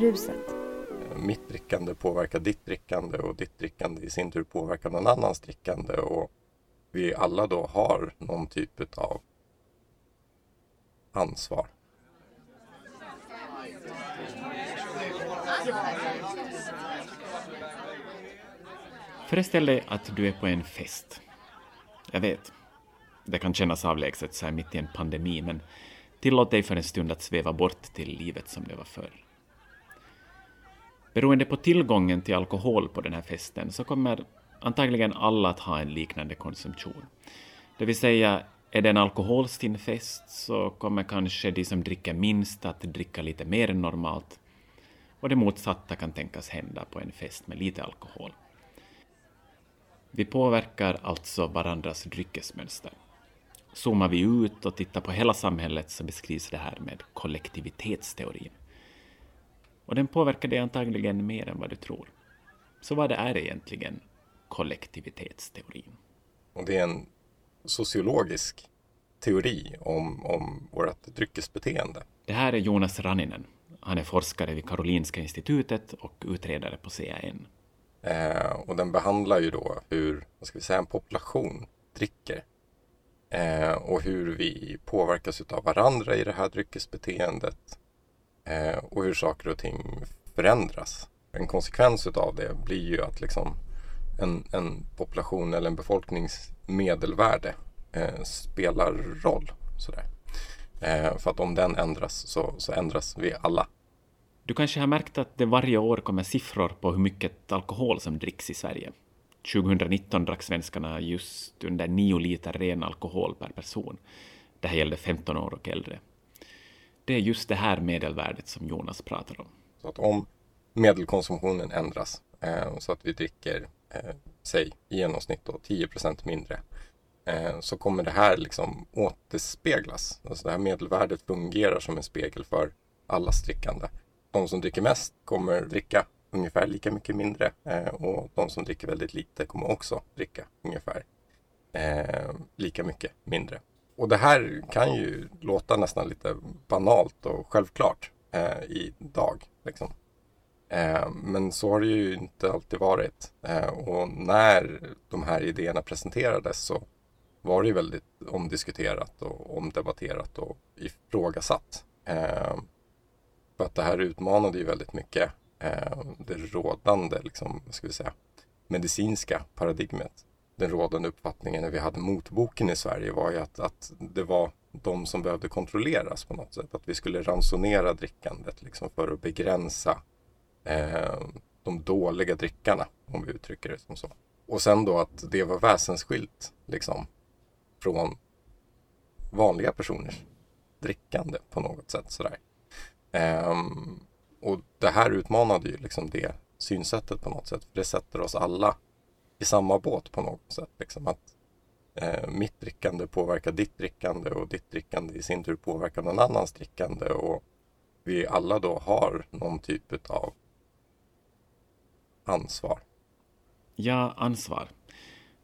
bruset. Mitt drickande påverkar ditt drickande och ditt drickande i sin tur påverkar någon annans drickande och vi alla då har någon typ av ansvar. Föreställ dig att du är på en fest. Jag vet, det kan kännas avlägset så här mitt i en pandemi, men tillåt dig för en stund att sväva bort till livet som det var förr. Beroende på tillgången till alkohol på den här festen så kommer antagligen alla att ha en liknande konsumtion. Det vill säga, är det en alkoholstinn fest så kommer kanske de som dricker minst att dricka lite mer än normalt. Och det motsatta kan tänkas hända på en fest med lite alkohol. Vi påverkar alltså varandras dryckesmönster. Zoomar vi ut och tittar på hela samhället så beskrivs det här med kollektivitetsteorin. Och den påverkar dig antagligen mer än vad du tror. Så vad är egentligen kollektivitetsteorin? Och det är en sociologisk teori om, om vårt dryckesbeteende. Det här är Jonas Ranninen. Han är forskare vid Karolinska institutet och utredare på CAN. Eh, och den behandlar ju då hur, vad ska vi säga, en population dricker. Eh, och hur vi påverkas av varandra i det här dryckesbeteendet. Eh, och hur saker och ting förändras. En konsekvens av det blir ju att liksom en, en population eller en befolknings medelvärde eh, spelar roll. Sådär. Eh, för att om den ändras så, så ändras vi alla. Du kanske har märkt att det varje år kommer siffror på hur mycket alkohol som dricks i Sverige. 2019 drack svenskarna just under 9 liter ren alkohol per person. Det här gällde 15 år och äldre. Det är just det här medelvärdet som Jonas pratar om. Så att om medelkonsumtionen ändras eh, så att vi dricker, eh, säg i genomsnitt då 10% mindre, eh, så kommer det här liksom återspeglas. Alltså det här medelvärdet fungerar som en spegel för allas drickande de som dricker mest kommer dricka ungefär lika mycket mindre eh, och de som dricker väldigt lite kommer också dricka ungefär eh, lika mycket mindre. Och det här kan ju låta nästan lite banalt och självklart eh, idag. Liksom. Eh, men så har det ju inte alltid varit. Eh, och när de här idéerna presenterades så var det ju väldigt omdiskuterat och omdebatterat och ifrågasatt. Eh, för att det här utmanade ju väldigt mycket eh, det rådande, liksom, ska vi säga, medicinska paradigmet. Den rådande uppfattningen när vi hade motboken i Sverige var ju att, att det var de som behövde kontrolleras på något sätt. Att vi skulle ransonera drickandet liksom, för att begränsa eh, de dåliga drickarna, om vi uttrycker det som så. Och sen då att det var väsensskilt liksom, från vanliga personers drickande på något sätt. Sådär. Um, och det här utmanade ju liksom det synsättet på något sätt. För det sätter oss alla i samma båt på något sätt. Liksom att eh, mitt drickande påverkar ditt drickande och ditt drickande i sin tur påverkar någon annans drickande. Och vi alla då har någon typ av ansvar. Ja, ansvar.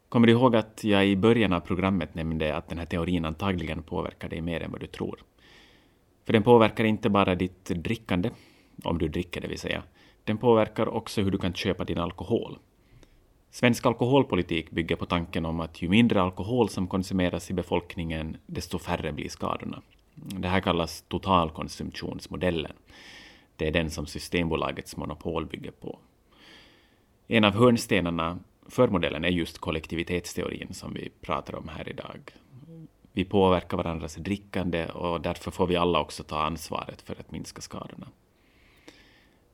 Kommer du ihåg att jag i början av programmet nämnde att den här teorin antagligen påverkar dig mer än vad du tror? För den påverkar inte bara ditt drickande, om du dricker det vill säga, den påverkar också hur du kan köpa din alkohol. Svensk alkoholpolitik bygger på tanken om att ju mindre alkohol som konsumeras i befolkningen, desto färre blir skadorna. Det här kallas totalkonsumtionsmodellen. Det är den som Systembolagets monopol bygger på. En av hörnstenarna för modellen är just kollektivitetsteorin som vi pratar om här idag. Vi påverkar varandras drickande och därför får vi alla också ta ansvaret för att minska skadorna.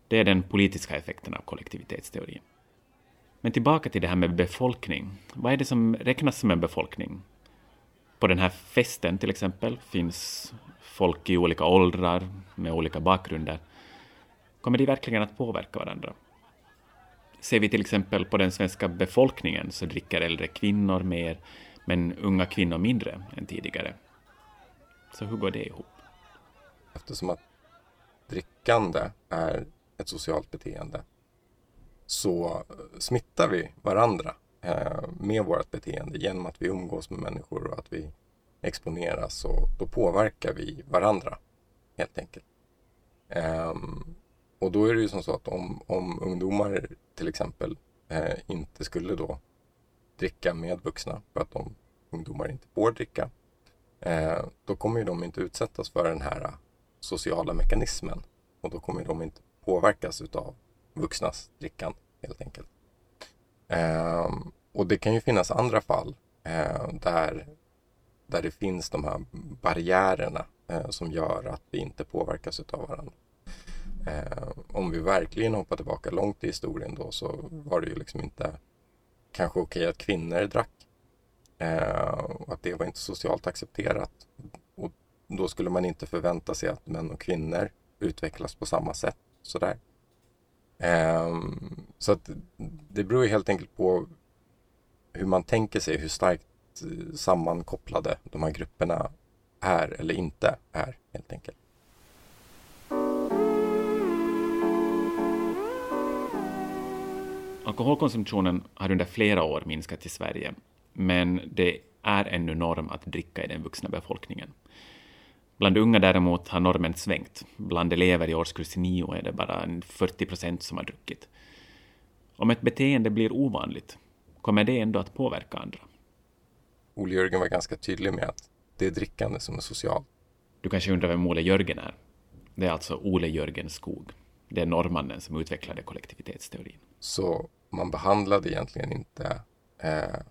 Det är den politiska effekten av kollektivitetsteorin. Men tillbaka till det här med befolkning. Vad är det som räknas som en befolkning? På den här festen till exempel finns folk i olika åldrar med olika bakgrunder. Kommer de verkligen att påverka varandra? Ser vi till exempel på den svenska befolkningen så dricker äldre kvinnor mer men unga kvinnor mindre än tidigare. Så hur går det ihop? Eftersom att drickande är ett socialt beteende så smittar vi varandra eh, med vårt beteende genom att vi umgås med människor och att vi exponeras och då påverkar vi varandra helt enkelt. Ehm, och då är det ju som så att om, om ungdomar till exempel eh, inte skulle då dricka med vuxna för att de ungdomar inte får dricka. Eh, då kommer ju de inte utsättas för den här eh, sociala mekanismen och då kommer de inte påverkas utav vuxnas drickan helt enkelt. Eh, och det kan ju finnas andra fall eh, där, där det finns de här barriärerna eh, som gör att vi inte påverkas av varandra. Eh, om vi verkligen hoppar tillbaka långt i historien då så var det ju liksom inte kanske okej att kvinnor drack. Eh, och att det var inte socialt accepterat. Och då skulle man inte förvänta sig att män och kvinnor utvecklas på samma sätt. Sådär. Ehm, så att det beror helt enkelt på hur man tänker sig hur starkt eh, sammankopplade de här grupperna är eller inte är helt enkelt. Alkoholkonsumtionen har under flera år minskat i Sverige, men det är ännu norm att dricka i den vuxna befolkningen. Bland unga däremot har normen svängt. Bland elever i årskurs 9 är det bara 40 procent som har druckit. Om ett beteende blir ovanligt, kommer det ändå att påverka andra? Ole Jörgen var ganska tydlig med att det är drickande som är socialt. Du kanske undrar vem Ole Jörgen är? Det är alltså Ole Jörgen Skog. Det är norrmannen som utvecklade kollektivitetsteorin. Så man behandlade egentligen inte eh,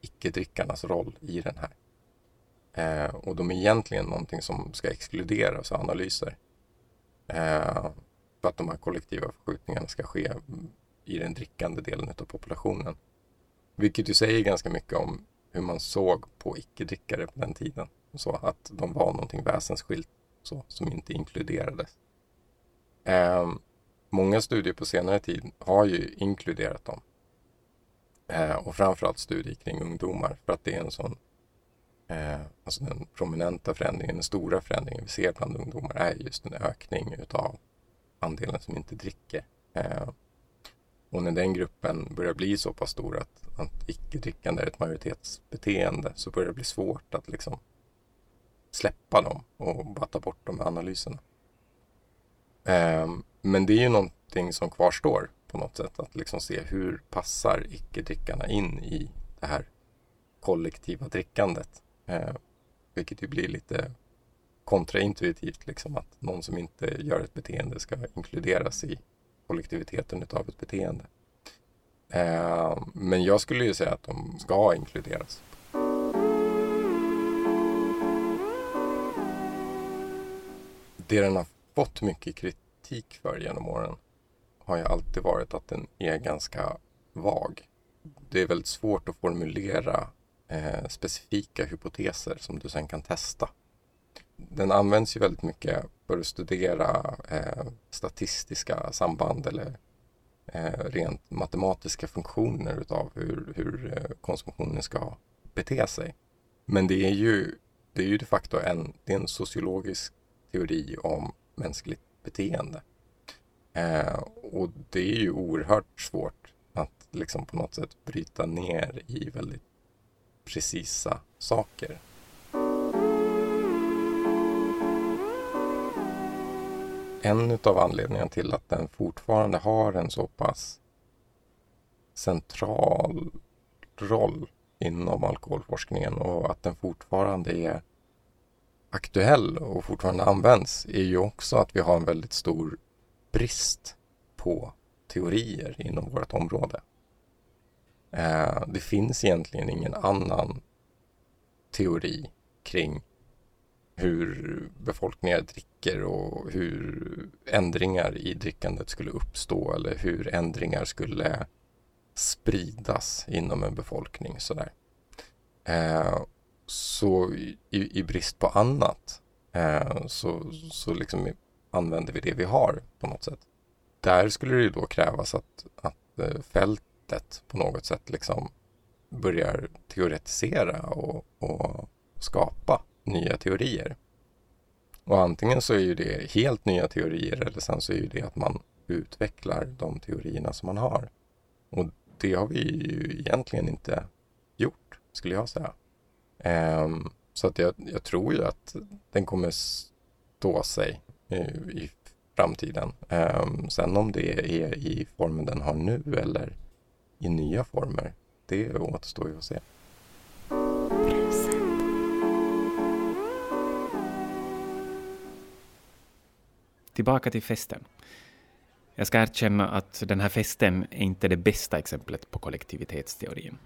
icke-drickarnas roll i den här. Eh, och de är egentligen någonting som ska exkluderas av analyser. Eh, för att de här kollektiva förskjutningarna ska ske i den drickande delen av populationen. Vilket ju säger ganska mycket om hur man såg på icke-drickare på den tiden. Så att de var någonting väsensskilt så, som inte inkluderades. Eh, många studier på senare tid har ju inkluderat dem. Eh, och framförallt studier kring ungdomar för att det är en sån eh, alltså den prominenta förändringen, den stora förändringen vi ser bland ungdomar är just en ökning utav andelen som inte dricker. Eh, och när den gruppen börjar bli så pass stor att, att icke-drickande är ett majoritetsbeteende så börjar det bli svårt att liksom släppa dem och bara ta bort de analyserna. Eh, men det är ju någonting som kvarstår på något sätt. Att liksom se hur passar icke-drickarna in i det här kollektiva drickandet. Eh, vilket ju blir lite kontraintuitivt, liksom att någon som inte gör ett beteende ska inkluderas i kollektiviteten utav ett beteende. Eh, men jag skulle ju säga att de ska inkluderas. Det den har fått mycket kritik för genom åren har ju alltid varit att den är ganska vag. Det är väldigt svårt att formulera eh, specifika hypoteser som du sen kan testa. Den används ju väldigt mycket för att studera eh, statistiska samband eller eh, rent matematiska funktioner utav hur, hur eh, konsumtionen ska bete sig. Men det är ju, det är ju de facto en, det är en sociologisk teori om mänskligt beteende. Eh, och det är ju oerhört svårt att liksom på något sätt bryta ner i väldigt precisa saker. En av anledningarna till att den fortfarande har en så pass central roll inom alkoholforskningen och att den fortfarande är aktuell och fortfarande används är ju också att vi har en väldigt stor brist på teorier inom vårt område. Eh, det finns egentligen ingen annan teori kring hur befolkningar dricker och hur ändringar i drickandet skulle uppstå eller hur ändringar skulle spridas inom en befolkning. Sådär. Eh, så i, i brist på annat eh, så, så liksom använder vi det vi har på något sätt. Där skulle det då krävas att, att eh, fält sättet på något sätt liksom börjar teoretisera och, och skapa nya teorier. Och antingen så är ju det helt nya teorier eller sen så är ju det att man utvecklar de teorierna som man har. Och det har vi ju egentligen inte gjort, skulle jag säga. Um, så att jag, jag, tror ju att den kommer stå sig i, i framtiden. Um, sen om det är i formen den har nu eller i nya former, det återstår ju att se. Tillbaka till festen. Jag ska erkänna att den här festen är inte det bästa exemplet på kollektivitetsteorin.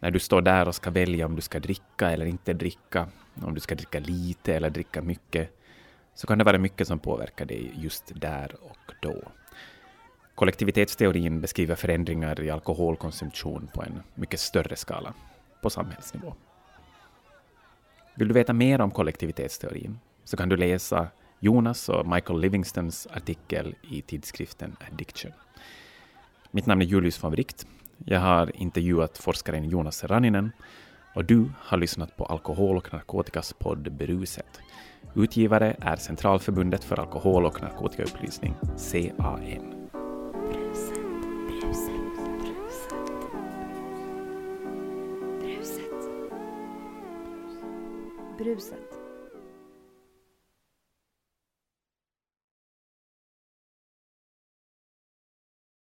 När du står där och ska välja om du ska dricka eller inte dricka, om du ska dricka lite eller dricka mycket, så kan det vara mycket som påverkar dig just där och då. Kollektivitetsteorin beskriver förändringar i alkoholkonsumtion på en mycket större skala, på samhällsnivå. Vill du veta mer om kollektivitetsteorin så kan du läsa Jonas och Michael Livingstons artikel i tidskriften Addiction. Mitt namn är Julius von Wright. Jag har intervjuat forskaren Jonas Raninen. och du har lyssnat på Alkohol och narkotikas podd Beruset. Utgivare är Centralförbundet för alkohol och narkotikaupplysning, CAN. Bruset.